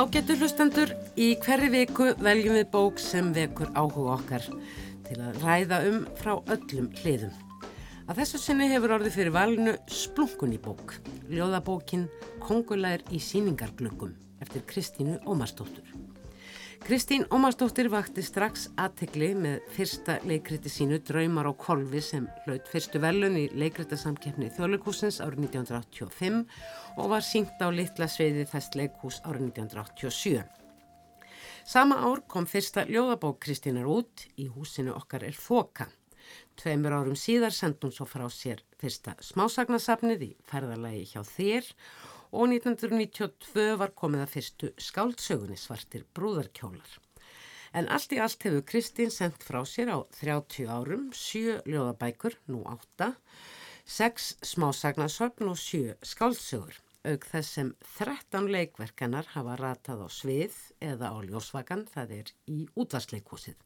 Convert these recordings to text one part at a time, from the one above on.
Ágættu hlustendur, í hverju viku veljum við bók sem vekur áhuga okkar til að ræða um frá öllum hliðum. Að þessu sinni hefur orðið fyrir valinu Splunkun í bók, ljóðabókin Kongulær í síningarglöggum eftir Kristínu Ómarsdóttur. Kristín Ómarsdóttir vakti strax aðtegli með fyrsta leikriti sínu Draumar á kolvi sem hlaut fyrstu velun í leikritasamkeppni Þjóðleikúsins árið 1985 og var sínt á litla sveiði þess leikús árið 1987. Sama ár kom fyrsta ljóðabók Kristínar út í húsinu okkar er Þoka. Tveimur árum síðar sendum svo frá sér fyrsta smásagnasafnið í ferðarlegi hjá þér og 1992 var komið að fyrstu skáldsögunni svartir brúðarkjólar. En allt í allt hefur Kristín sendt frá sér á 30 árum, 7 ljóðabækur, nú 8, 6 smásagnasöfn og 7 skáldsögur. Aug þess sem 13 leikverkanar hafa ratað á svið eða á ljósvagan, það er í útvarsleikúsið.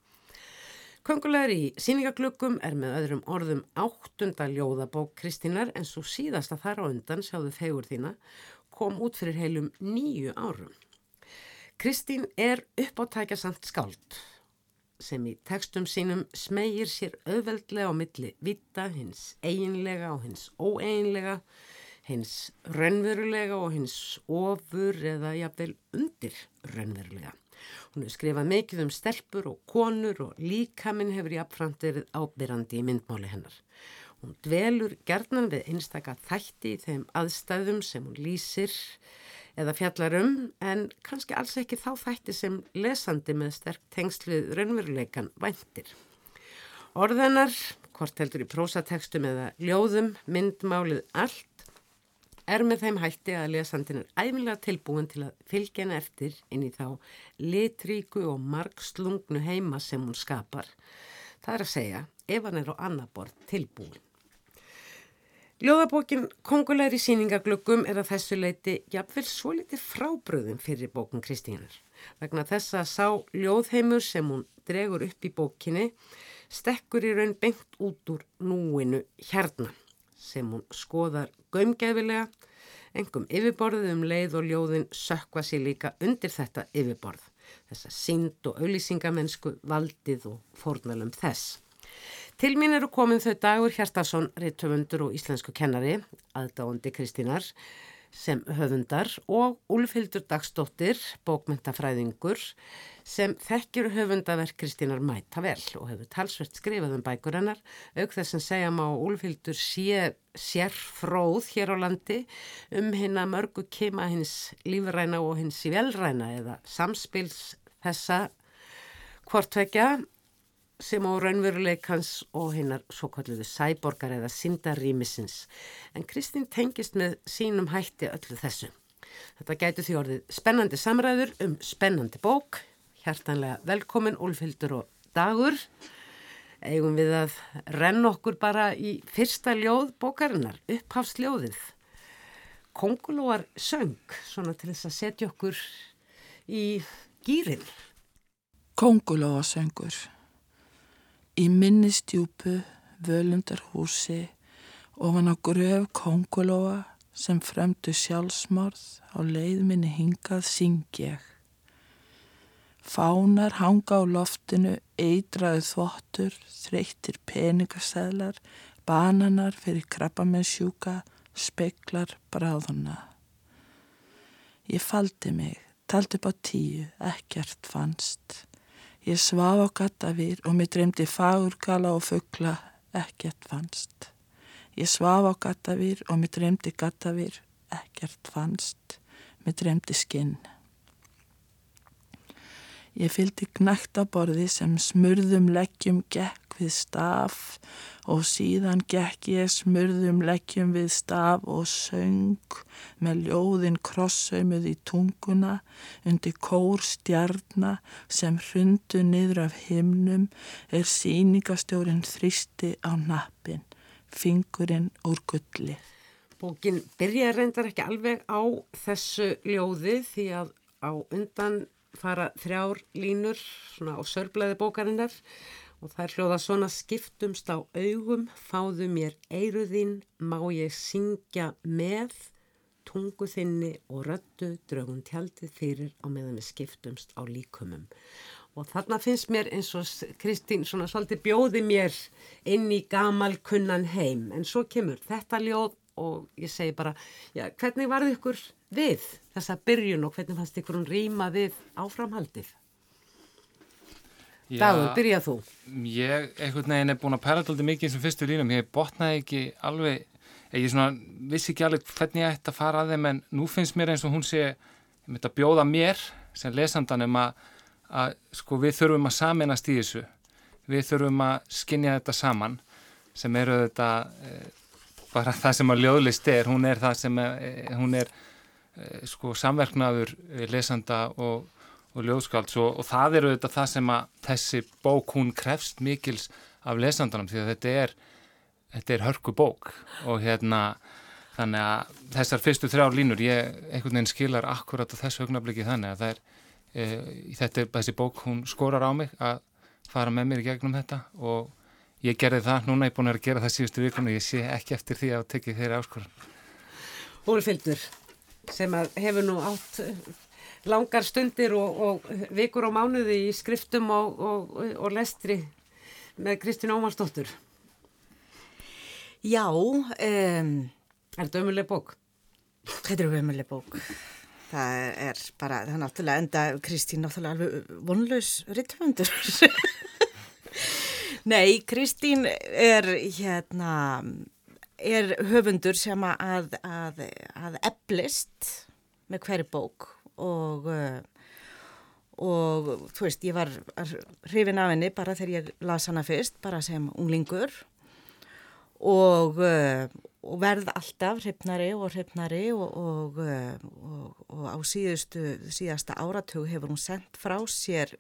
Köngulegar í síningaglöggum er með öðrum orðum áttunda ljóðabók Kristínar en svo síðasta þar á undan, sjáðu fegur þína, kom út fyrir heilum nýju árum. Kristín er uppáttækja samt skáld sem í tekstum sínum smegir sér auðveldlega á milli vita, hins eiginlega og hins óeiginlega, hins raunverulega og hins ofur eða jafnvel undir raunverulega. Hún hefur skrifað mikið um stelpur og konur og líkaminn hefur jafnframt verið ábyrrandi í myndmáli hennar. Hún dvelur gerðnan við einstaka þætti í þeim aðstæðum sem hún lýsir eða fjallar um en kannski alls ekki þá þætti sem lesandi með sterk tengslið raunveruleikan væntir. Orðanar, hvort heldur í prósatekstum eða ljóðum, myndmálið allt, er með þeim hætti að lesandin er æfilega tilbúin til að fylgja henni eftir inn í þá litríku og margslungnu heima sem hún skapar. Það er að segja ef hann er á annaborð tilbúin. Ljóðabókin Kongulegri síningaglöggum er að þessu leiti jafnvel svo litið frábröðum fyrir bókun Kristínar. Vegna þess að sá ljóðheimur sem hún dregur upp í bókinni stekkur í raun bengt út úr núinu hérna sem hún skoðar gömgefilega, engum yfirborðið um leið og ljóðin sökva sér líka undir þetta yfirborð, þessa sínd og auðlýsingamennsku valdið og fórnalum þess. Til mín eru komin þau Dagur Hjartarsson, reittöfundur og íslensku kennari, aðdáandi Kristínar, sem höfundar og Úlfhildur Dagsdóttir, bókmyndafræðingur, sem þekkjur höfundaverk Kristínar mæta vel og hefur talsvert skrifað um bækur hennar, auk þess að segja má Úlfhildur sé sérfróð hér á landi um hinn að mörgu kema hins lífræna og hins velræna eða samspils þessa hvortvekja sem á raunveruleikans og hinnar svo kalluðu sæborgar eða syndarýmisins. En Kristín tengist með sínum hætti öllu þessu. Þetta gætu því orðið spennandi samræður um spennandi bók. Hjartanlega velkomin Úlfildur og Dagur. Eigum við að renna okkur bara í fyrsta ljóð bókarinnar, upphafsljóðið. Kongulóar söng, svona til þess að setja okkur í gýrin. Kongulóa söngur Í minnistjúpu, völundarhúsi, ofan á gröf kongulóa sem fremdu sjálfsmorð á leiðminni hingað syng ég. Fánar hanga á loftinu, eitraðu þvottur, þreyttir peningaseðlar, bananar fyrir krabba með sjúka, speklar bráðuna. Ég faldi mig, taldi upp á tíu, ekkert fannst. Ég svaf á gattavýr og mér dreymdi fagurgala og fuggla, ekkert fannst. Ég svaf á gattavýr og mér dreymdi gattavýr, ekkert fannst. Mér dreymdi skinn. Ég fylgdi knækt á borði sem smurðum leggjum gekk við staf og síðan gekk ég smurðum leggjum við staf og söng með ljóðin krossaumuð í tunguna undir kór stjarnar sem hrundu niður af himnum er síningastjórin þristi á nappin, fingurinn úr gulli. Bókin byrja reyndar ekki alveg á þessu ljóði því að á undan fara þrjár línur svona á sörblæði bókarinnar og það er hljóða svona skiptumst á augum, fáðu mér eiruðinn, má ég syngja með, tungu þinni og röttu drögun tjaldið fyrir á meðan við skiptumst á líkumum. Og þarna finnst mér eins og Kristín svona svolítið bjóði mér inn í gamal kunnan heim. En svo kemur þetta ljóð og ég segi bara, já, hvernig varði ykkur við þessa byrjun og hvernig fannst ykkur hún rýma við áframhaldið? Já, Dagur, byrjað þú. Ég, einhvern veginn, er búin að pæla alltaf mikið eins og fyrstu línum. Ég botnaði ekki alveg, ég svona, vissi ekki alveg hvernig ég ætti að fara að þeim en nú finnst mér eins og hún sé, ég myndi að bjóða mér sem lesandan um að, að sko, við þurfum að saminast í þessu. Við þurfum að skinja þetta saman sem eru þetta, e, bara það sem að ljóðlist er. Hún er það sem, e, hún er e, sko samverknaður lesanda og og ljóðskáld og, og það eru þetta það sem að þessi bók hún krefst mikils af lesandunum því að þetta er þetta er hörku bók og hérna þannig að þessar fyrstu þrjár línur ég einhvern veginn skilar akkurat á þessu augnabliki þannig að það er e, þetta er þessi bók hún skorar á mig að fara með mér í gegnum þetta og ég gerði það, núna er ég búin að gera það síðustu vikun og ég sé ekki eftir því að tekja þeirri áskoran Hólfildur sem að hefur nú átt langar stundir og, og vikur og mánuði í skriftum og, og, og lestri með Kristín Ómarsdóttur. Já. Um, er þetta ömuleg bók? Þetta er ömuleg bók. Það er bara, það er náttúrulega enda Kristín náttúrulega alveg vonlaus rittvöndur. Nei, Kristín er hérna, er höfundur sem að, að, að eblist með hverju bók og, eh, og þú veist, ég var hrifin af henni bara þegar ég las hana fyrst, bara sem unglingur. Og, eh, og verð alltaf hrifnari og hrifnari og, og á síðustu, síðasta áratug hefur hún sendt frá sér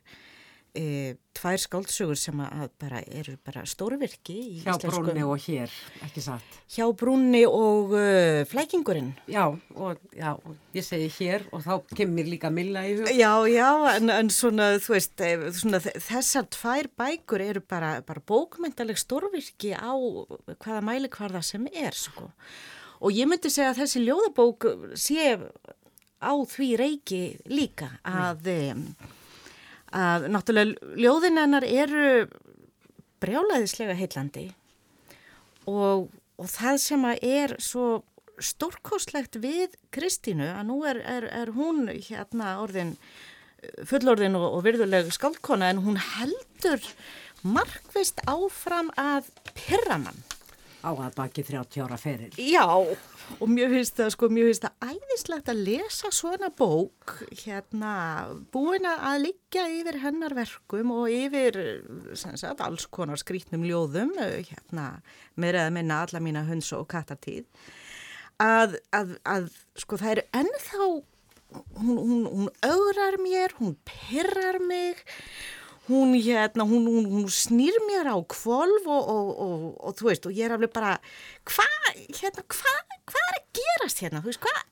e, tvær skáldsögur sem að bara eru bara stórvirki í Hjá íslensku. Brúnni og hér, ekki satt. Hjá Brúnni og uh, Flækingurinn. Já og, já, ég segi hér og þá kemur líka Milla í hug. Já, já, en, en svona, þú veist, eh, svona, þessar tvær bækur eru bara, bara bókmyndaleg stórvirki á hvaða mæli hvaða sem er, sko. Og ég myndi segja að þessi ljóðabók sé á því reiki líka að... Mm að náttúrulega ljóðin hennar eru brjálaðislega heillandi og, og það sem að er svo stórkostlegt við Kristínu að nú er, er, er hún hérna orðin fullorðin og, og virðuleg skaldkona en hún heldur markvist áfram að pyrra mann á að baki 30 ára ferir. Já, og mjög finnst það, sko, mjög finnst það æðislegt að lesa svona bók, hérna, búin að liggja yfir hennar verkum og yfir, sagt, alls konar skrítnum ljóðum, hérna, með eða minna alla mína hunds og kattartíð, að, að, að, sko, það er ennþá, hún, hún, hún augrar mér, hún pyrrar mig, hún hérna, hún, hún, hún snýr mér á kvolv og, og, og, og þú veist, og ég er alveg bara hvað, hérna, hvað hva er að gerast hérna, þú veist, hvað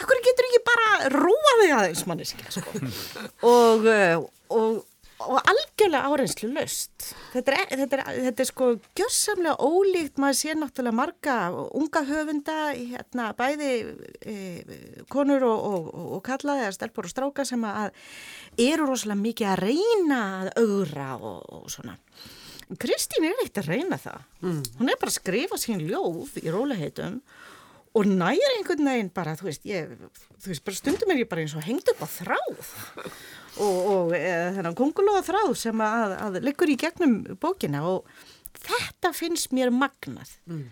akkur getur ekki bara rúa þig aðeins manneska, sko? Og, og og algjörlega áreinslu löst þetta er, þetta, er, þetta er sko gjössamlega ólíkt, maður sé náttúrulega marga unga höfunda hérna, bæði e, konur og, og, og kallaði að stelpur og stráka sem að eru rosalega mikið að reyna að augra og, og svona. Kristín er eitt að reyna það. Mm. hún er bara að skrifa sín ljóð í róliheitum og næri einhvern veginn bara, þú veist, ég, þú veist, bara stundum er ég bara eins og hengt upp á þráð. Og, og þennan kongulóða þráð sem að, að liggur í gegnum bókina og þetta finnst mér magnað. Mm.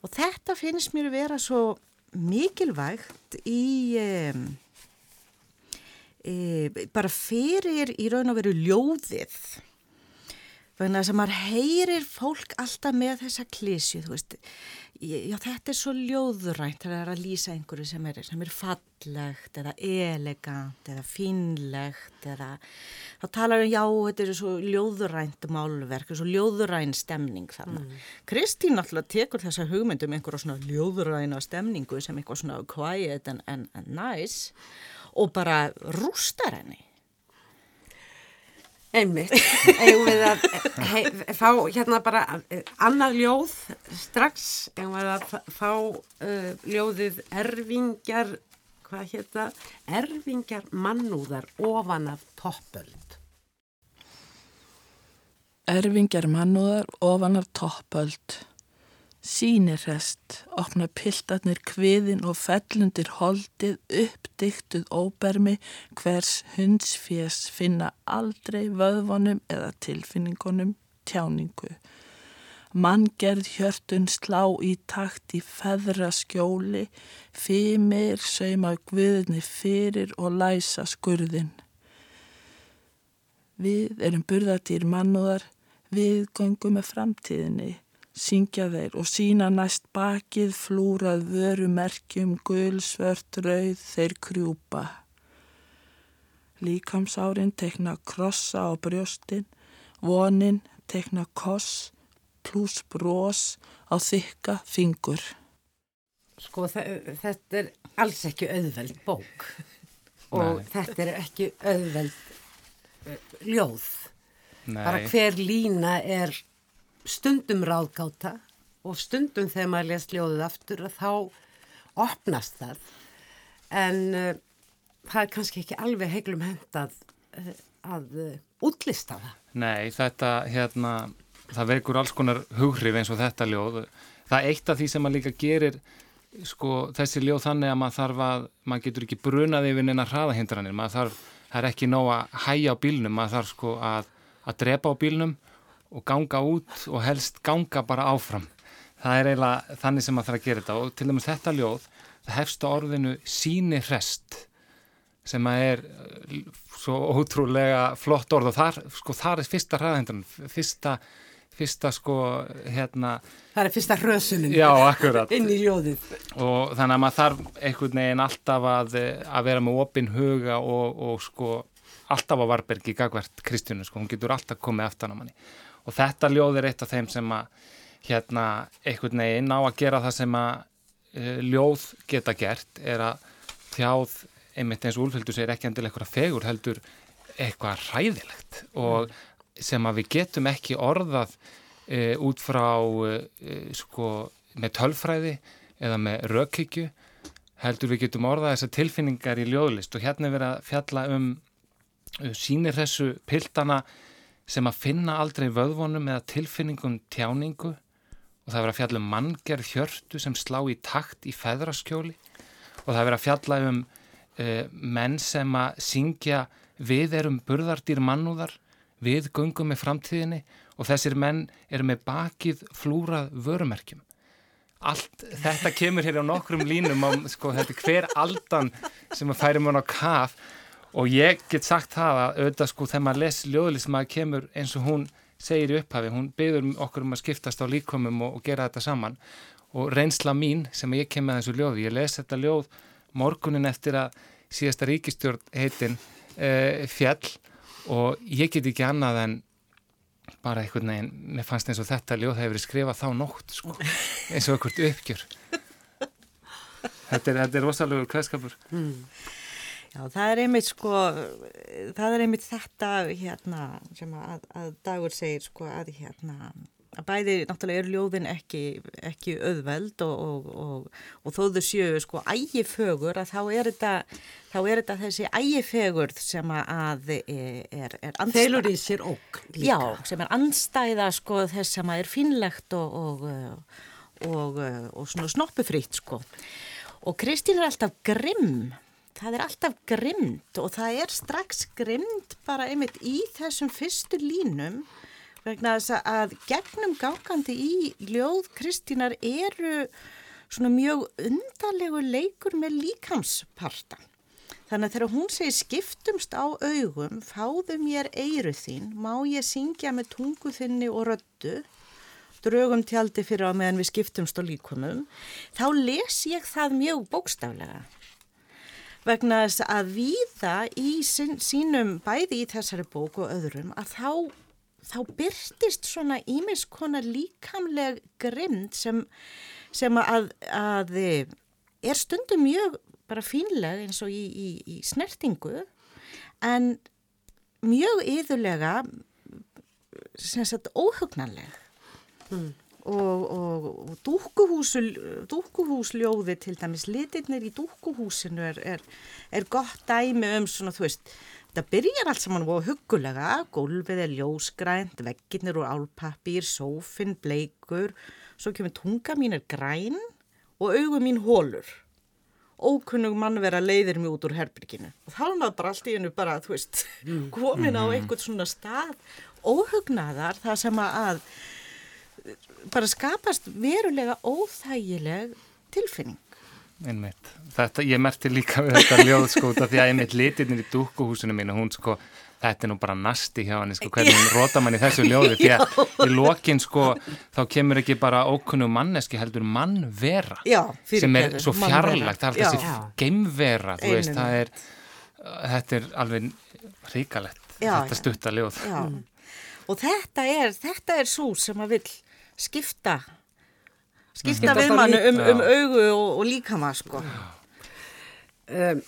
og þetta finnst mér vera svo mikilvægt í um, e, bara fyrir í raun og veru ljóðið þannig að sem maður heyrir fólk alltaf með þessa klísju, þú veist já þetta er svo ljóðurænt það er að lýsa einhverju sem er, sem er fallegt eða elegant eða finlegt eða þá talar um já þetta er svo ljóðurænt málverk, svo ljóðuræn stemning þannig. Mm. Kristín alltaf tekur þessa hugmyndum einhverja svona ljóðuræna stemningu sem eitthvað svona quiet and, and, and nice og bara rústar henni Einmitt, eigum við að hei, fá hérna bara eh, annað ljóð strax, eigum við að fá uh, ljóðið erfingjar, hvað hérna, erfingjar mannúðar ofan af toppöld. Erfingjar mannúðar ofan af toppöld. Sýnirrest, opna piltarnir kviðin og fellundir holdið uppdyktuð óbermi hvers hundsfés finna aldrei vöðvonum eða tilfinningunum tjáningu. Manngerð hjörtun slá í takt í feðra skjóli, fimir sauma guðinni fyrir og læsa skurðin. Við erum burðatýr mannúðar, við göngum með framtíðinni, syngja þeir og sína næst bakið flúrað vörumerkjum, gul, svört, rauð, þeir krjúpa. Líkamsárin tekna krossa á brjóstin, vonin tekna koss, pluss brós á þykka fingur. Sko þe- þetta er alls ekki auðveld bók og Nei. þetta er ekki auðveld uh, ljóð. Bara Nei, hver lína er stundum ráðgáta og stundum þegar maður les ljóðið aftur að þá opnast það. En uh, það er kannski ekki alveg heiklum hendað uh, að uh, útlista það. nei, þetta hérna, það vekur alls konar hughrif eins og þetta ljóð. Það er eitt af því sem maður líka gerir sko, þessi ljóð þannig að maður þarf að, maður getur ekki brunað yfir neina hraðahindranir, maður þarf, það er ekki nóg að hæja á bílnum, maður þarf sko að, að drepa á bílnum og ganga út og helst ganga bara áfram. Það er eiginlega þannig sem maður þarf að gera þetta. Og til dæmis þetta ljóð, það hefst á orðinu síni hrest sem að er uh, svo ótrúlega flott orð. Og þar, sko, þar er fyrsta hraðhendran, fyrsta, fyrsta sko, hérna, Það er fyrsta hrösunum já, inn í ljóðið. og þannig að maður þarf einhvern veginn alltaf að, að vera með opinn huga og, og sko alltaf á varbergi gagvert Kristjánu sko, hún getur alltaf komið aftan á manni og þetta ljóð er eitt af þeim sem að hérna einhvern veginn á að gera það sem að uh, ljóð geta gert er að þjáð einmitt eins og Úlfildur segir ekki endilega eitthvað fegur heldur eitthvað hræðilegt og sem að við getum ekki orðað uh, út frá uh, sko með tölfræði eða með rökhyggju heldur við getum orðað þessar tilfinningar í ljóðlist. Og hérna er verið að fjalla um sýnir þessu piltana sem að finna aldrei vöðvonum eða tilfinningum tjáningu og það er verið að fjalla um manngerð hjörtu sem slá í takt í feðraskjóli og það er verið að fjalla um uh, menn sem að syngja við erum burðardýr mannúðar, við göngum með framtíðinni og þessir menn eru með bakið flúrað vörumerkjum. Allt þetta kemur hér á nokkrum línum á, sko, er hver aldan sem að færi mann á kaf og ég get sagt það að auðvitað sko þegar maður les ljóðlist maður kemur eins og hún segir í upphafi, hún byður okkur um að skiptast á líkomum og, og gera þetta saman. Og reynsla mín sem ég kem með þessu ljóði, ég les þetta ljóð morgunin eftir að síðasta ríkistjórn heitin uh, fjall og ég get ekki annað en bara einhvern veginn, mér fannst eins og þetta ljóð hefur skrifað þá nótt sko, eins og einhvert uppgjör. Þetta er, er rosalega kveðskapur Já, það er einmitt sko, það er einmitt þetta hérna sem að, að Dagur segir sko að hérna að bæði náttúrulega eru ljóðin ekki, ekki auðveld og, og, og, og þó þau séu sko ægifögur að þá er þetta, þá er þetta þessi ægifögur sem að er, er, er ók líka. Já, sem er andstæða sko þess sem að er finlegt og, og, og, og svona snoppufrýtt sko. Og Kristín er alltaf grimm, það er alltaf grimmt og það er strax grimmt bara einmitt í þessum fyrstu línum vegna þess að gegnum gangandi í ljóð Kristínar eru svona mjög undarlegu leikur með líkamsparta. Þannig að þegar hún segir skiptumst á augum, fáðu mér eyru þín, má ég syngja með tungu þinni og röddu, drögum tjaldi fyrir á meðan við skiptumst á líkumum, þá les ég það mjög bókstaflega. Vegna þess að viða í sín, sínum, bæði í þessari bók og öðrum, að þá, þá byrtist svona ímiskona líkamleg grimd sem, sem að, að er stundum mjög bara fínleg eins og í, í, í snertingu en mjög yðurlega sem sagt óhugnanleg og, og, og dúkkuhúsljóði til dæmis litirnir í dúkkuhúsinu er, er, er gott dæmi um svona þú veist þetta byrjar allt saman og huggulega gólfið er ljósgrænt, veggirnir úr álpappír, sófinn bleikur svo kemur tunga mín er græn og augum mín hólur ókunnug mannvera leiðir mig út úr herbyrginu og þá er maður bara allt í hennu bara, þú veist, komin á einhvern svona stað. Óhugnaðar það sem að bara skapast verulega óþægileg tilfinning. Einmitt. Þetta, ég merti líka við þetta ljóð sko út af því að einmitt litirnir í dúkkuhúsinu mínu, hún sko, þetta er nú bara nasti hjá henni sko, hvernig hún róta mann í þessu ljóði því að í lokin sko þá kemur ekki bara ókunnu manneski heldur mannvera Já, sem er svo fjarlægt, það er Já. þessi geimvera, þú veist, það er þetta er alveg ríkalegt Já, þetta stutta ljóð. Já, og þetta er, þetta er svo sem að vil skipta skipta Skipta við mannu um, um augu og, og líkama sko. Um,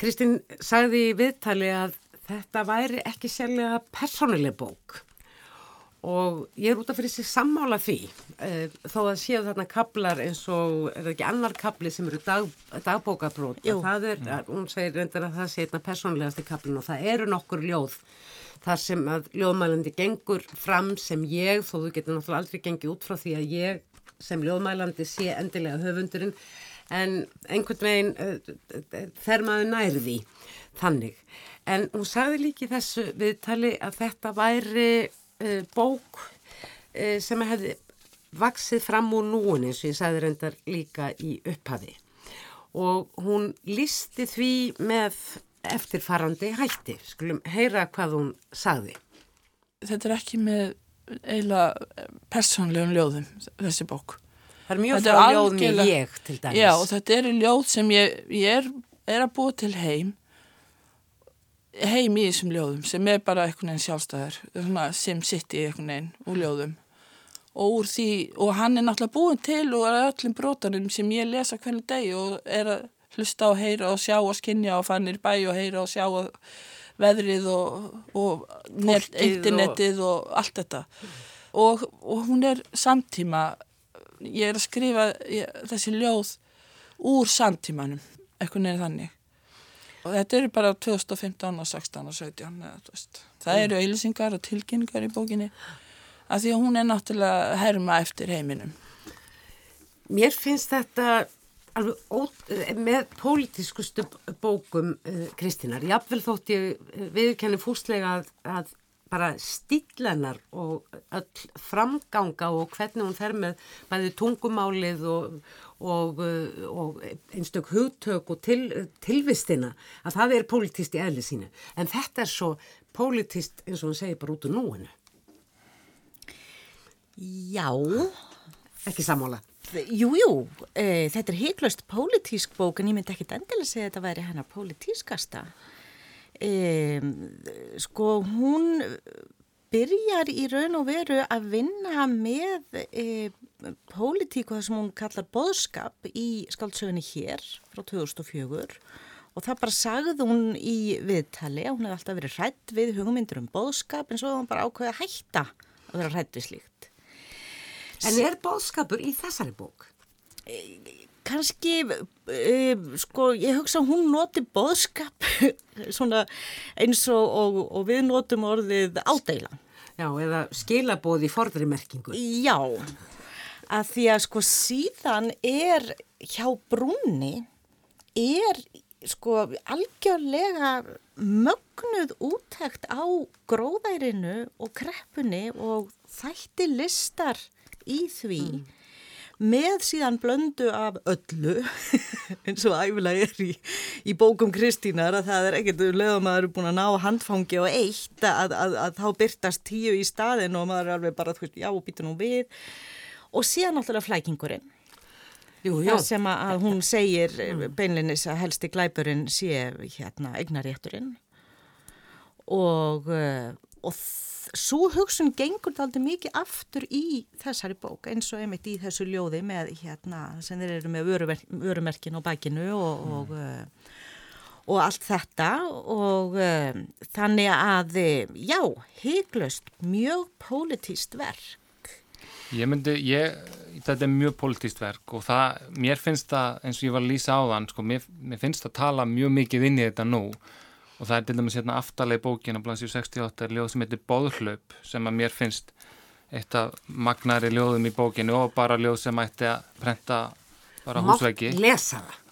Kristín sagði í viðtali að þetta væri ekki sérlega persónuleg bók. Og ég er út af fyrir sig sammála því uh, þó að séu þarna kaplar eins og er ekki annar kapli sem eru dag, dagbókabrót það er, að, hún segir reyndar að það sé einna persónulegasti kaplin og það eru nokkur ljóð þar sem að ljóðmælandi gengur fram sem ég þó þú getur náttúrulega aldrei gengið út frá því að ég sem ljóðmælandi sé endilega höfundurinn en einhvern veginn uh, þegar maður nærði þannig. En hún sagði líki þessu viðtali að þetta væri uh, bók uh, sem hefði vaksið fram úr núin eins og ég sagði reyndar líka í upphafi og hún listi því með eftirfarandi hætti. Skulum heyra hvað hún sagði. Þetta er ekki með eiginlega persónlegum ljóðum, þessi bók. Það er mjög frá í algjörlega- ég til dæmis. Já, þetta eru ljóð sem ég, ég er, er að búa til heim, heim í þessum ljóðum sem er bara einhvern veginn sjálfstæður, svona sem sitt í einhvern veginn úr ljóðum. Og úr því, og hann er náttúrulega búin til og er öllum brotanum sem ég lesa hvernig degi og er að hlusta og heyra og sjá og skinja og fannir bæ og heyra og sjá og veðrið og, og net, Fólkið og- internetið og... allt þetta. Og, og hún er samtíma, ég er að skrifa ég, þessi ljóð úr samtímanum, einhvern veginn þannig. Og þetta eru bara 2015 og 16 og 17. Eða, það eru auðlýsingar og tilkynningar í bókinni af því að hún er náttúrulega herma eftir heiminum. Mér finnst þetta alveg ó, með pólitískustu bókum uh, Kristínar. Jafnvel þótt ég uh, viðkenni fúslega að, að bara stílennar og öll framganga og hvernig hún fer með bæði tungumálið og, og, og einstök hugtök og til, tilvistina að það er pólitíst í eðli sínu. En þetta er svo pólitíst eins og hún segir bara út úr núinu. Já, Ekki sammála. Jú, jú, e, þetta er heiklaust pólitísk bók en ég myndi ekki endilega segja að þetta væri hennar pólitískasta. E, sko, hún byrjar í raun og veru að vinna með e, pólitík og það sem hún kallar boðskap í skáldsögunni hér frá 2004 og það bara sagði hún í viðtali að hún hefði alltaf verið hrætt við hugmyndur um boðskap en svo hefði hún bara ákveði að hætta að vera hrætt við slíkt. En er bóðskapur í þessari bók? kannski, uh, sko, ég hugsa að hún noti boðskap svona eins og, og, og við notum orðið ádeila. Já, eða skilabóð í forðri merkingu. Já, að því að sko síðan er hjá brúnni er sko algjörlega mögnuð úttækt á gróðærinu og kreppunni og þætti listar í því með síðan blöndu af öllu eins og æfilega er í, í bókum Kristínar að það er ekkert leðum að maður er búin að ná handfangi og eitt að, að, að þá byrtast tíu í staðin og maður er alveg bara, þú veist, já, býta nú við. Og síðan náttúrulega flækingurinn. Jú, jú. það sem að hún segir beinlinnis að helsti glæpurinn sé hérna eignarétturinn og, uh, og svo hugsun gengur það aldrei mikið aftur í þessari bók eins og einmitt í þessu ljóði með hérna sem þeir eru með vörumer, vörumerkin á bakinu og, og, uh, og allt þetta. Og um, þannig að, já, hygglust, mjög pólitíst verk. Ég myndi, ég, þetta er mjög politíst verk og það, mér finnst það, eins og ég var að lýsa á þann, sko, mér, mér finnst það tala mjög mikið inn í þetta nú og það er til dæmis hérna aftalega í bókina, blansið 68, er ljóð sem heitir Bóðhlaup sem að mér finnst eitt af magnari ljóðum í bókinu og bara ljóð sem ætti að prenta bara.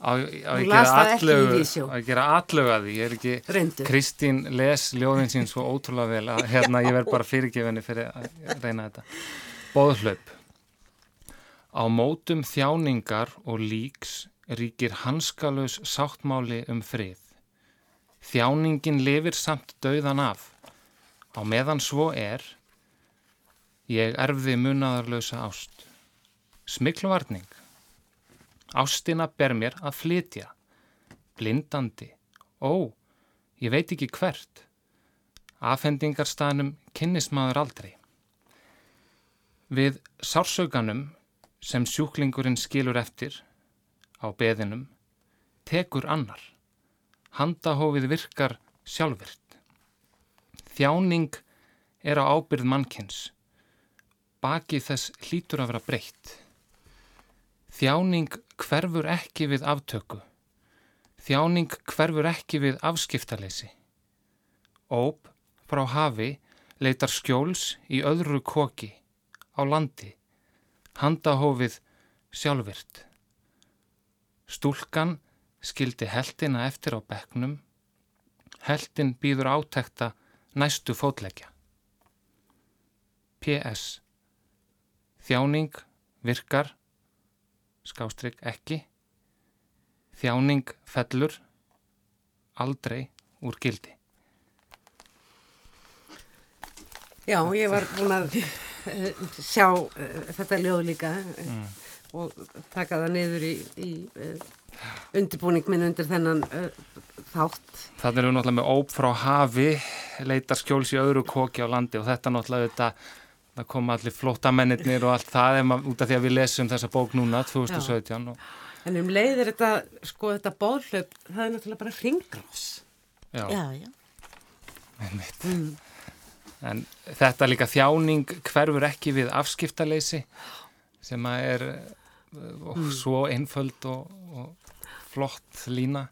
Á, á. Á að gera allögu að því, ég er ekki, Reyndu. Kristín les ljóðin sín svo ótrúlega vel að hérna ég verð bara fyrirgefinni fyrir að reyna þetta. Bóðhlaup. Á mótum þjáningar og líks ríkir hanskalus sáttmáli um frið. Þjáningin lifir samt dauðan af. Á meðan svo er, ég erfði munaðarlösa ást. Smiklvarning. Ástina ber mér að flytja. Blindandi. Ó, ég veit ekki hvert. Afhendingarstanum kynnist maður aldrei. Við sársauganum sem sjúklingurinn skilur eftir á beðinum tekur annar. Handahófið virkar sjálfvirt. Þjáning er á ábyrð mannkins. Baki þess hlýtur að vera breytt. Þjáning hverfur ekki við aftöku. Þjáning hverfur ekki við afskiptaleysi. Óp frá hafi leitar skjóls í öðru koki, á landi, handahófið sjálfvirt. Stúlkan skildi heldina eftir á bekknum, heldin býður átekta næstu fótleggja. P.S. Þjáning virkar, skástrygg ekki, þjáning fellur, aldrei úr gildi. Já, ég var búin að uh, sjá uh, þetta ljóð líka uh, og taka það niður í, í undirbúning minn undir þennan þátt. Þannig erum við náttúrulega með óp frá hafi, leitar skjóls í öðru koki á landi og þetta náttúrulega þetta, það koma allir flottamennir og allt það maður út af því að við lesum þessa bók núna, 2017. Og, En um leiðir þetta, sko þetta bóðhlaup, það er náttúrulega bara hringrás. já, Já, já. einmitt. En þetta líka þjáning hverfur ekki við afskiptaleysi sem að er uh, svo einföld og, og flott lína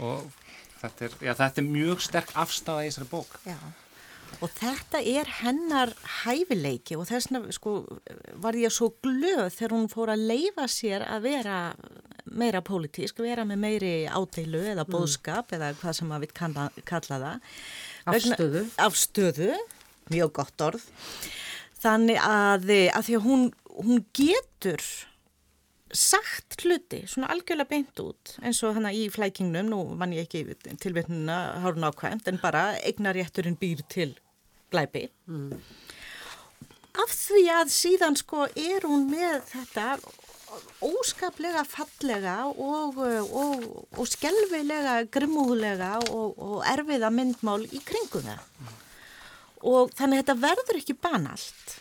og þetta er, já, þetta er mjög sterk afstafa í þessari bók. Já, og þetta er hennar hæfileiki og þess vegna sko, var ég svo glöð þegar hún fór að leifa sér að vera meira pólitísk, vera með meiri ádeilu eða bóðskap eða hvað sem maður kalla, kalla það. Afstöðu. Vegna, afstöðu, mjög gott orð. Þannig að, að því að hún, hún getur sagt hluti, svona algjörlega beint út eins og hana í flækingnum, nú vann ég ekki tilvetnuna hárun ákvæmt en bara eignarétturinn býr til glæpi mm. af því að síðan sko er hún með þetta óskaplega fallega og, og, og skelvilega grimmúlega og, og erfiða myndmál í kringu það mm. og þannig að þetta verður ekki banalt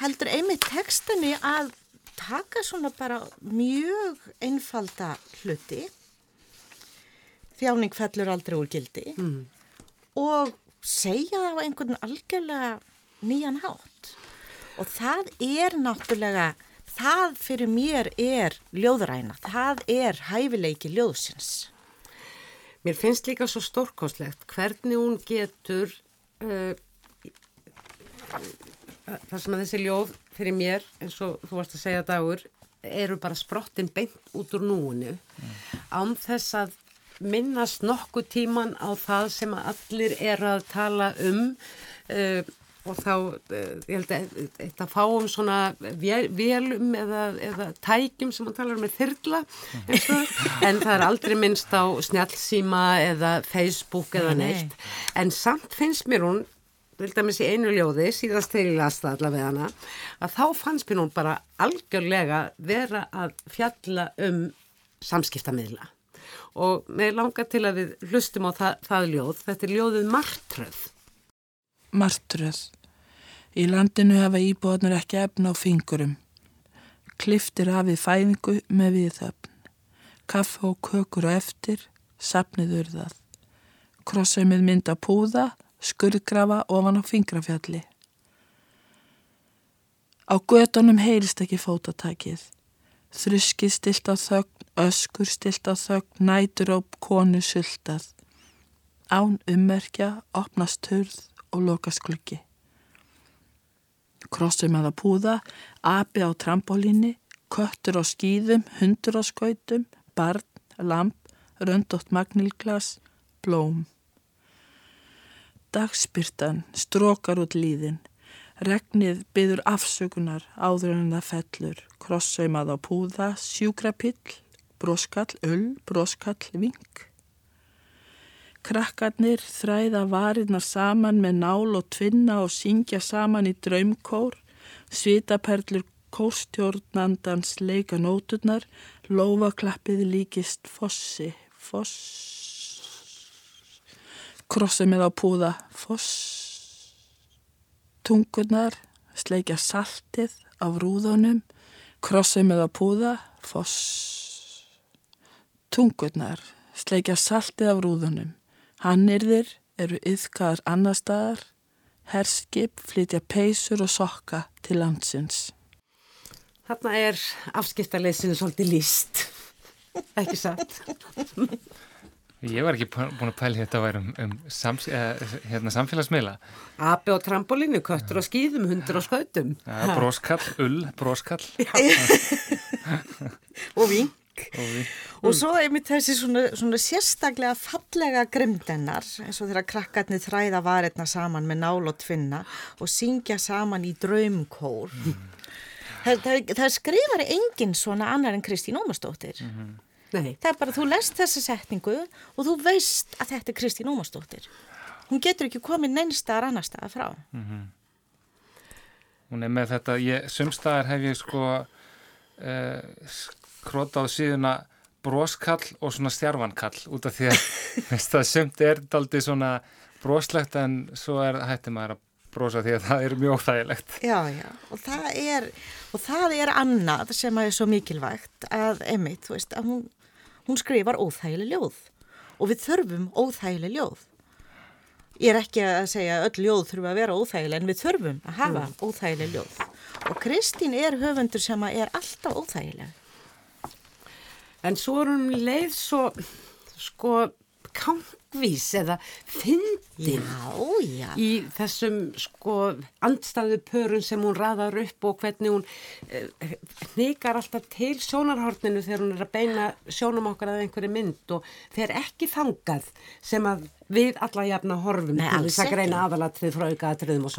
heldur einmitt textinni að taka svona bara mjög einfalda hluti. Þjáning fellur aldrei úr gildi. Mm. og segja það á einhvern algjörlega nýjan hátt. Og það er náttúrulega það fyrir mér er ljóðræna, það er hæfileiki ljóðsins. Mér finnst líka svo stórkostlegt hvernig hún getur uh, það sem að þessi ljóð fyrir mér, eins og þú varst að segja dagur, eru bara sprottin beint út úr núinu. Mm. án þess að minnast nokkuð tíman á það sem að allir eru að tala um uh, og þá, uh, ég held að þetta fáum svona vél, vélum eða, eða tækjum sem hann talar um með þyrla en það er aldrei minnst á snjálfsíma eða Facebook eða neitt, en samt finnst mér hún til dæmis í einu ljóði, síðast þegar ég las það allavega hana, að þá fannst mér hún bara algjörlega vera að fjalla um samskiptamiðla og mér langar til að við hlustum á það, það ljóð, þetta er ljóðið Martröð. Martröð. Í landinu hafa íbúðanur ekki efna á fingurum. Kliftir hafið fæðingu með viðöfn. Kaffa og kökur og eftir, sapnið urðað. Krossaumið mynda púða, skurðgrafa ofan á fingrafjalli. Á gödunum heyrist ekki fótatakið. Þruski stilt á þögn, öskur stilt á þögn, nætur á konu sultað. Án ummerkja, opnast hurð og lokast klukki. Krossum að að púða, api á trampolíni, köttur á skýðum, hundur á skautum, barn, lamp, röndótt magnilglas, blóm. Dagspyrtan strókar út líðin. Regnið byður afsökunar áður en það fellur. Krossaumað á púða, sjúkrapill, broskall, öll, broskall, vink. Krakkarnir þræða varirnar saman með nál og tvinna og syngja saman í draumkór. Svitaperlur kórstjórnandans leika nóturnar, lofaklappið líkist fossi, foss. Krossa með á púða, foss. Tungunar sleikja saltið af rúðunum, krossa með á púða, foss. Tungunar sleikja saltið af rúðunum, hannirðir eru yfkaðar annar staðar, herskip flytja peysur og sokka til landsins. Þarna er afskiptarleysinu svolítið líst, ekki satt. Ég var ekki búin að pæli þetta að vera um, um sams, eh, hérna, samfélagsmiðla. Api á trampolínu, köttur á skýðum, hundur á skautum. Ja, broskall, ull, broskall. og vink. Og Og svo einmitt þessi svona, svona sérstaklega fallega grimdennar eins og þegar krakkarnir þræða varirna saman með nál og tvinna og syngja saman í draumkór. Það, það, það skrifar enginn svona annar en Kristín Ómarsdóttir. Nei, Það er bara, þú lest þessa setningu og þú veist að þetta er Kristín Ómarsdóttir. Hún getur ekki komið neinstaðar annar staðar frá. hún er með þetta, ég, sumstaðar hef ég sko króta á síðuna broskall og svona stjarfankall út af því að veist, sumt er daldi svona broslegt en svo er hætti maður að brosa því að það er mjög óþægilegt. Já, já, og það er, og það er annað sem er svo mikilvægt að Emmitt, þú veist, að hún, hún skrifar óþægileg ljóð og við þurfum óþægileg ljóð. Ég er ekki að segja að öll ljóð þurfa að vera óþægileg en við þurfum að hafa óþægileg ljóð. Og Kristín er höfundur sem er alltaf óþægileg. en svo er hún leið svo, sko, kangvís eða fyndin í þessum, sko, andstæðu pörun sem hún raðar upp og hvernig hún eh, hnikar alltaf til sjónarhorninu þegar hún er að beina sjónum okkar að einhverju mynd og þeir ekki þangað sem að við alla jafna horfum Nei, alls ekki. aðalatrið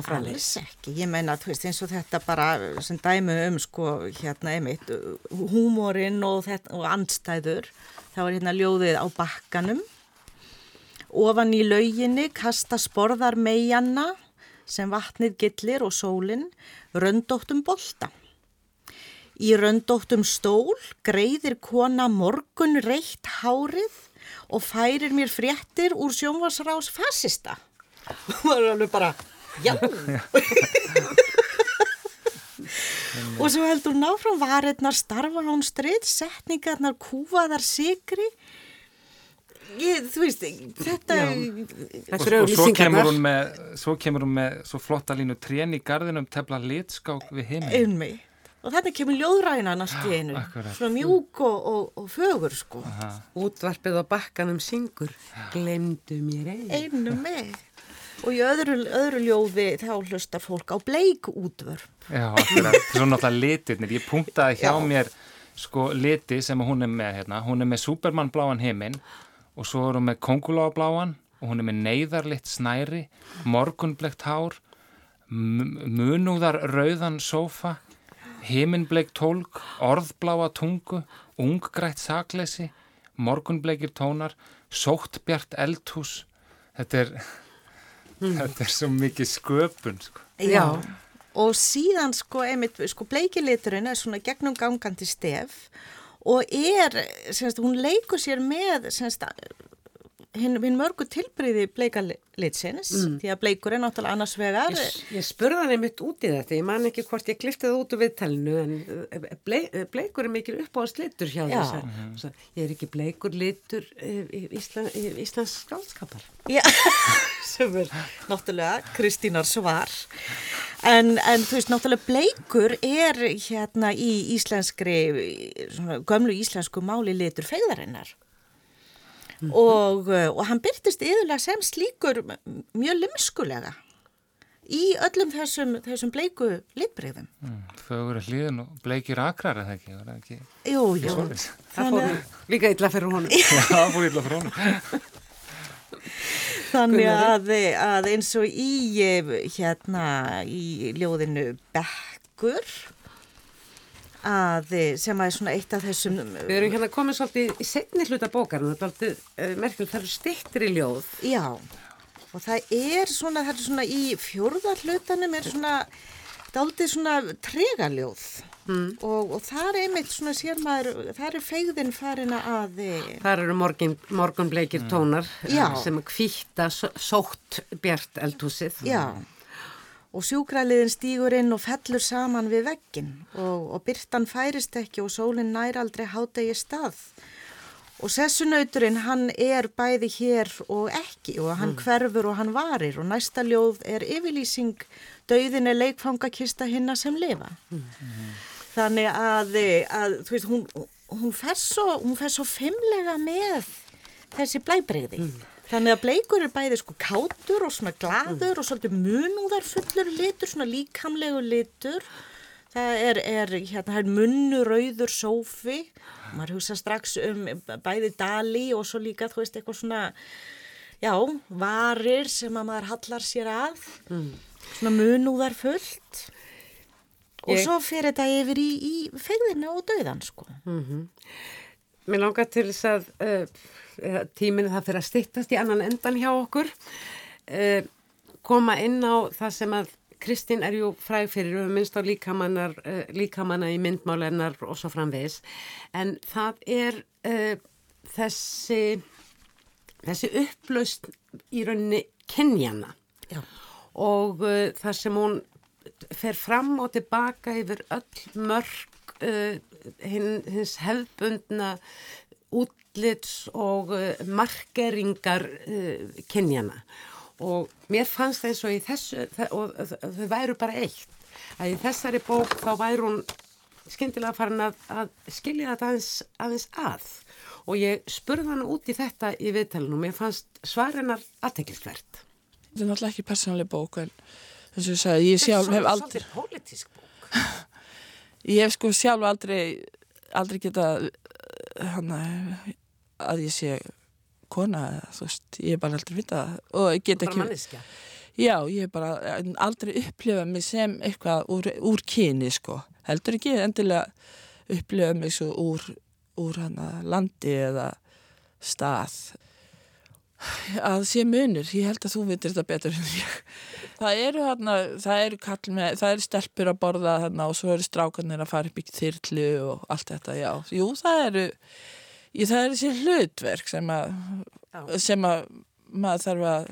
framleys. Alls ekki, ég meina, þú veist, eins og þetta bara sem dæmi um, sko, hérna einmitt, húmórin og, og andstæður, þá er hérna ljóðið á bakkanum, ofan í lauginni kasta sporðar meianna sem vatnið gillir og sólinn, röndóttum bolta. Í röndóttum stól greiðir kona morgun reitt hárið og færir mér fréttir úr sjónvarsrás fasista. Það er alveg bara, já. og svo heldur hún áfram varirnar starfa án strið, setningarnar kúfaðar sigri. Ég, þú veist, þetta... Þetta Og, eru og svo kemur hún með, svo kemur hún með svo flotta línu trén í garðinum tefla litskák við himmi. Einmitt. Og þetta kemur ljóðræna næst í einu. Svona mjúk og, og, og fögur, sko. Útvarpið á bakkanum syngur, glemdu mér einn. Einu með. Og í öðru, öðru ljóði þá hlustar fólk á bleik útvörp. Já, akkurat. Svo náttúrulega litirnir. Ég punktaði hjá Já. mér sko liti sem hún er með hérna. Hún er með Superman bláan heiminn og svo er hún með Konguláa bláan og hún er með neyðarlitt snæri, morgunblegt hár, munúðar rauðan sófa, himinbleik tólk, orðbláa tungu, unggrætt sakleysi, morgunbleikir tónar, sóttbjart eldhús. Þetta er, þetta er svo mikið sköpun, sko. Já. Og síðan sko, einmitt, sko bleikiliturinn er svona gegnum gangandi stef og er, semst, hún leikur sér með semst, hinn hin mörgu tilbreyði bleika litsins, því að bleikur er náttúrulega annars vegar. Ég, ég spurði hann einmitt út í þetta, ég man ekki hvort ég kliftið út úr viðtalinu en eh, blei, bleikur er mikil uppáðast litur hjá Já. þess að ég er ekki bleikur litur eh, í Ísla, í Íslands skálskapar. Já, sem er náttúrulega Kristínar svar. En, en þú veist, náttúrulega bleikur er hérna í íslenskri, svona, gömlu íslensku máli litur fegðarinnar. og, uh, og hann byrtist yðurlega sem slíkur mjög limskulega í öllum þessum, þessum bleiku litbreyðum. Mm, Fögur er hlýðin og bleikir akrar er það ekki, það ekki Jú, jú. Það fór líka illa fyrir honum. Já, það fór illa frá honum. Þannig að, að eins og í eh, hérna í ljóðinu Bekkur að eh, sem að er svona eitt af þessum Við erum hérna komið svolítið í setni hluta bókarinn, þetta er alltaf uh, merkjum, það eru stittir í ljóð. já og það er svona, það er svona í fjórða hlutanum er svona daldið svona tregaljóð mm. og, og það er einmitt svona sér maður, það er feigðin farin að Það eru morgun, morgunbleikir tónar eh, Já. sem kvíta sótt bjart eldhúsið. Já, og sjúkraliðin stígur inn og fellur saman við veggin og, og byrtan færist ekki og sólinn nær aldrei hádegi stað. Og sessunauturinn hann er bæði hér og ekki og hann hverfur og hann varir og næsta ljóð er yfirlýsing dauðin er leikfangakista hinna sem lifa. Þannig að, að þú veist, hún, hún, fer svo, hún fer svo fimmlega með þessi blæbreyði. Þannig að bleikur er bæði sko kátur og svona gladur og svolítið munúðar fullur litur, svona líkamlegu litur. Það er, er, hérna, er munnu rauður sófi, maður hugsa strax um bæði dali og svo líka, þú veist, eitthvað svona, já, varir sem að maður hallar sér að, svona munúðar fullt. Og svo fer þetta yfir í, í fegðina og dauðan, sko. Mér langar til þess að uh, tíminn það fyrir að styttast í annan endan hjá okkur. Uh, koma inn á það sem að Kristín er jú fræg fyrir, höfum minnst á líkamannar, uh, líkamanna í myndmálennar og svo framvegis. En það er þessi, þessi upplaust í rauninni kynjana Já. og þar sem hún fer fram og tilbaka yfir öll mörg uh, hin, hins hefbundna útlits og uh, markeringar uh, kynjana og mér fannst það eins og í þessu og þau væru bara eitt. Að í þessari bók þá væri hún skyndilega farin að, að skilja þetta aðeins, aðeins að. Og ég spurði hann út í þetta í viðtalinu og mér fannst svarinnar aðtekilsvert. Þetta er náttúrulega ekki persónuleg bók en þess að sagði, ég sjálf hef aldrei, Svolítið pólitísk bók. ég hef sko sjálf aldrei, aldrei geta hana, að ég sé kona þú veist, ég hef bara aldrei vitað og ég get Bara ekki, manneskja. já, ég hef bara aldrei upplifað mig sem eitthvað úr, úr kyni sko, heldur ekki endilega upplifað mig svo úr, úr hana landi eða stað að sé munur, ég held að þú vitir þetta betur en ég. Það eru hérna, það eru með, það eru stelpur að borða hérna og svo eru strákarnir að fara upp í þyrlu og allt þetta, já. Jú, það eru, ég, það eru þessi hlutverk sem að, sem að maður þarf að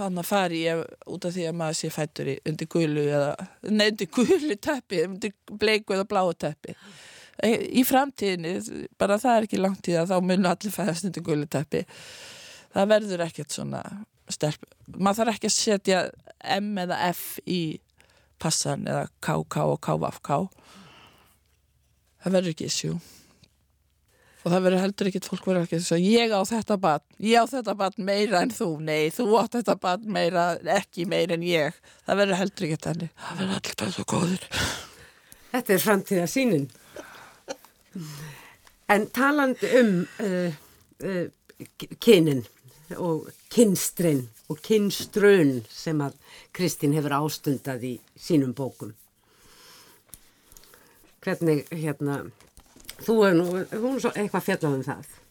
hann að fara í út af því að maður sé fættur í undir gulu eða, nei, undir gulu teppi, undir bleiku eða bláu teppi. Í framtíðinni, bara það er ekki langt í það, þá munu allir fæðast undir gulu teppi. Það verður ekkert svona stelp. Maður þarf ekki að setja M eða F í passan eða KK og KVK. Það verður ekki issue. Og það verður heldur ekkert fólk verður ekki þess að ég á þetta barn, ég á þetta barn meira en þú, nei, þú átt þetta barn meira, ekki meira en ég. Það verður heldur ekkert þannig. Það verður allir bara svo góður. Þetta er framtíða sínin. En talandi um uh, uh, kynin og kynstrin og kynstrun sem að Kristín hefur ástundað í sínum bókum. Hvernig, hérna, þú hefur nú, hún er svo eitthvað fjallað um það.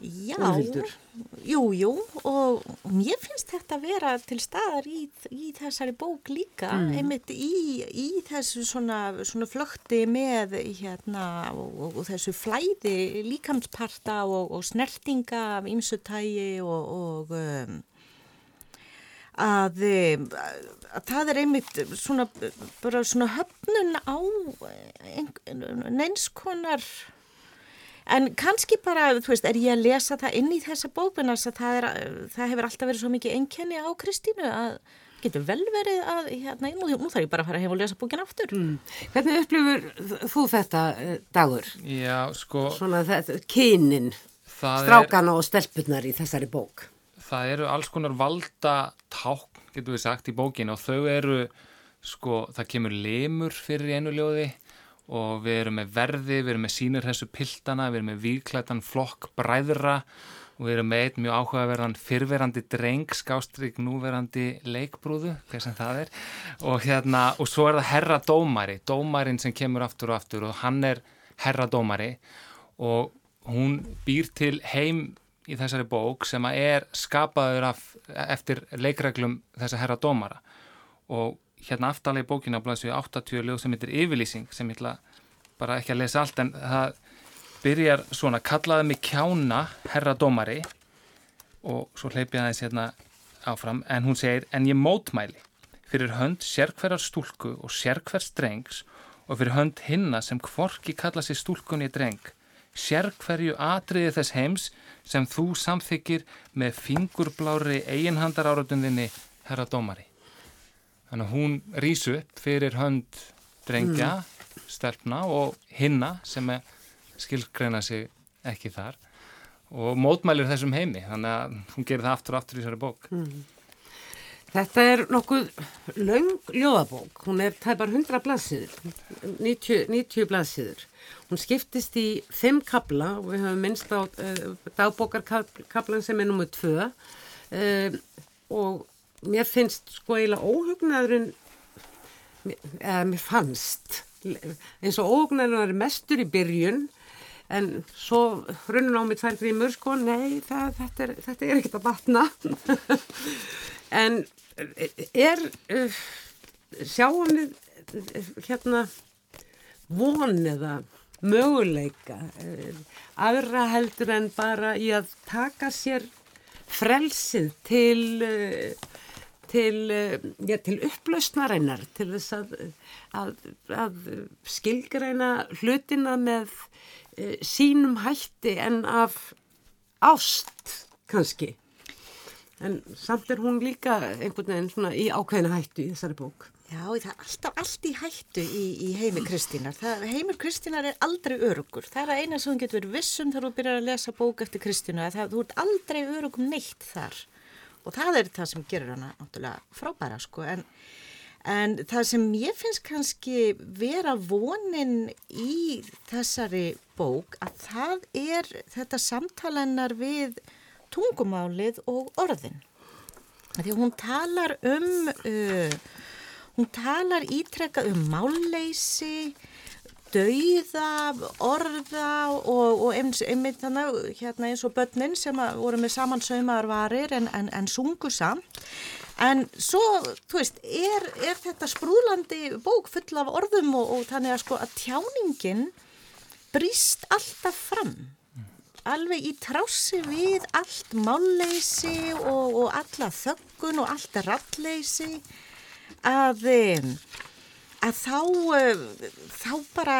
Já, Úlfhildur? jú, jú og mér finnst þetta að vera til staðar í, í þessari bók líka, einmitt í, í þessu svona, svona flökti með hérna og, og, þessu flæði líkamsparta og, og snertinga af ýmsutægi og, og um, að, um, að það er einmitt svona, bara svona höfnun á neinskonar En kannski bara, þú veist, er ég að lesa það inn í þessa bókuna þess að það, er, það hefur alltaf verið svo mikið einkenni á Kristínu að getur vel verið að, hérna, nú, nú þarf ég bara að fara heim og lesa bókina aftur. Mm. Hvernig upplifur þú þetta eh, dagur? Já, sko, Svona þetta, kynin, það, er, strákana og stelpunar í þessari bók. það eru alls konar valda ták, getur við sagt, í bókinu og þau eru, sko, það kemur lemur fyrir einu ljóði og við erum með verði, við erum með sínur þessu piltana, við erum með víklætan flokk bræðra. Og við erum með einn mjög áhugaverðan fyrverandi dreng, skástrík núverandi leikbrúðu, hvað sem það er. Og hérna, og svo er það herra dómari, dómarin sem kemur aftur og aftur. Og hann er herra dómari. Og hún býr til heim í þessari bók sem að er skapaður af, eftir leikreglum þessa herra dómara. Og hérna aftalega í bókina blæðs við 80 lög sem heitir yfirlýsing sem ég ætla bara ekki að lesa allt en það byrjar svona kallaði mig kjána herra dómari og svo hleypi ég aðeins hérna áfram en hún segir en ég mótmæli fyrir hönd sérkverjar stúlku og sérkvers drengs og fyrir hönd hinna sem kvorki kalla sér stúlkunni dreng. Sérkverju atriði þess heims sem þú samþykir með fingurblári eiginhandar áratunðinni herra dómari Þannig að hún rýsu upp fyrir hönd drengja, stelpna og hinna sem skilgreina sig ekki þar og mótmælir þessum heimi. Þannig að hún gerir það aftur og aftur í þessari bók. Þetta er nokkuð löng ljóðabók. Hún er tæpar 100 blaðsíður, 90, 90 blaðsíður. Hún skiptist í fimm kabla og við höfum minnst á uh, dagbókarkablan sem er nummið tvö uh, og mér finnst sko eiginlega óhugnaðurinn, eða mér fannst, eins og óhugnaðurinn er mestur í byrjun en svo runnum á mig tvær grímur sko, nei það, þetta, er, er ekkert að batna. en er, uh, sjáum við hérna von eða möguleika uh, aðra heldur en bara í að taka sér frelsið til uh, til, uh, ja, til upplausnareinar, til þess að, að, að skilgreina hlutina með uh, sínum hætti en af ást kannski. En samt er hún líka einhvern veginn svona í ákveðina hættu í þessari bók. Já, það er alltaf allt í hættu í, í heimi Kristínar. Það, heimur Kristínar er aldrei örugur. Það er eina sem þú getur verið vissum þegar þú byrjar að lesa bók eftir Kristínu. Þú ert aldrei örugum neitt þar. Og það er það sem gerir hana náttúrulega frábæra, sko. En, en það sem ég finnst kannski vera vonin í þessari bók, að það er þetta samtalennar við tungumálið og orðin. Því hún talar um... Uh, Hún talar ítrekka um málleysi, dauða, orða og, og eins, einmitt þannig hérna eins og börnin sem voru með samansaumaðar varir en, en, en sungu samt. En svo, þú veist, er, er þetta sprúðlandi bók full af orðum og, og þannig að sko að tjáningin brýst alltaf fram. Alveg í trási við allt málleysi og, og alla þöggun og allt ralleysi að, að þá, þá bara,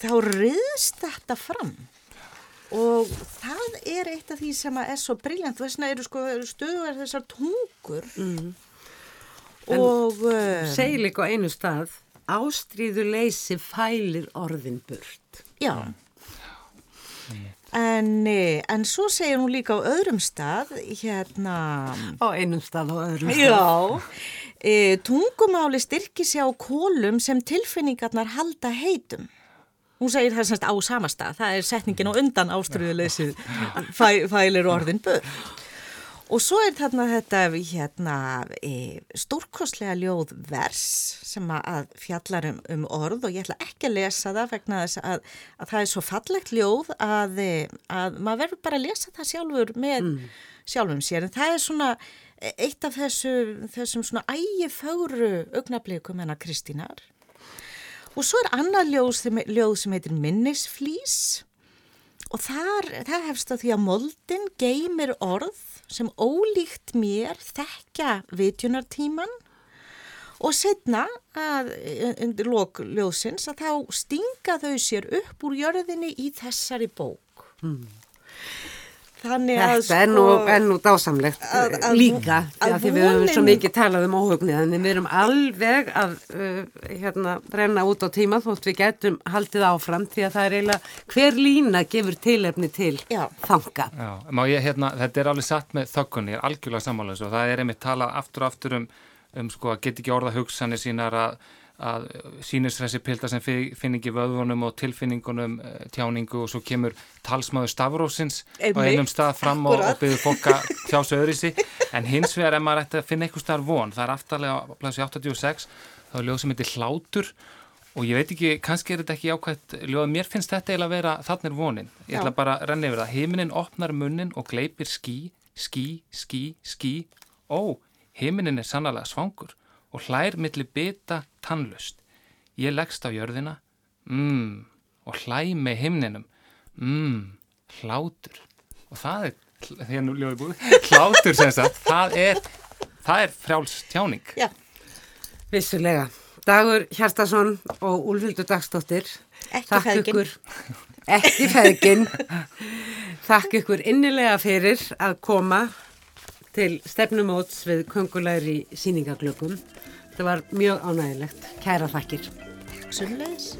þá riðst þetta fram og það er eitt af því sem er svo brilljant, þess vegna eru sko stöðuar þessar tungur mm. og... Segir líka á einu stað, ástríðu leysi fælir orðin burt. Já. En, en svo segir hún líka á öðrum stað, hérna... Á einum stað og öðrum stað. Já, e, tungumáli styrkir sér á kólum sem tilfinningarnar halda heitum. Hún segir það semst á sama stað, það er setningin og undan ástriðuleysið fæ, fælir orðin börn. Og svo er þarna þetta hérna, e, stórkostlega ljóð vers sem að fjallar um, um orð og ég ætla ekki að lesa það vegna þess að, að það er svo fallegt ljóð að, e, að maður verður bara að lesa það sjálfur með sjálfum sér. En það er svona eitt af þessu, þessum svona ægifögru augnablikum hennar Kristínar. Og svo er annað ljóð sem, ljóð sem heitir Minnisflís og þar, það hefst að því að moldin geymir orð sem ólíkt mér þekkja vitjunartíman og setna að undir lokljóðsins að þá stinga þau sér upp úr jörðinni í þessari bók. Mm. Þannig að Þetta er nú, sko, er nú dásamlegt að, að, líka að því við höfum svo mikið talað um óhugnið en við erum alveg að uh, hérna brenna út á tíma þótt við getum haldið áfram því að það er eiginlega hver lína gefur tilefni til Já. þanga. Já, má ég hérna, þetta er alveg satt með þökkunni, ég er algjörlega samanlega og það er einmitt talað aftur og aftur um, um sko að get ekki orða hugsanir sínar að að sínisræsi pilda sem finn ekki vöðvunum og tilfinningunum eh, tjáningu og svo kemur talsmaður Stavrósins á einum stað fram og, og byrður fólk að þjásu öðru í sig en hins vegar er maður ætti að finna eitthvað starf von það er aftalega á plassi 86 þá er ljóð sem heitir Hlátur. Og ég veit ekki, kannski er þetta ekki ákvæmt ljóð, mér finnst þetta eiginlega að vera þarna er vonin, ég ætla bara að renna yfir það. Heiminin opnar munnin og gleipir skí skí, skí, skí ó, heiminin er sannlega svangur og hlær millir bytta tannlust. Ég leggst á jörðina, mmm, og hlæ með himninum, mmm, hlátur. Og það er, því að nú ljóði búið, hlátur sem sagt, það er, það er frjáls tjáning. Já, vissulega. Dagur Hjartarsson og Úlfildur Dagstóttir. Ekki feðgin. Ekki feðgin. Þakk ykkur innilega fyrir að koma til stefnumóts við kongulegri síningaglökum. Það var mjög ánægilegt. Kæra þakkir. Sannleis.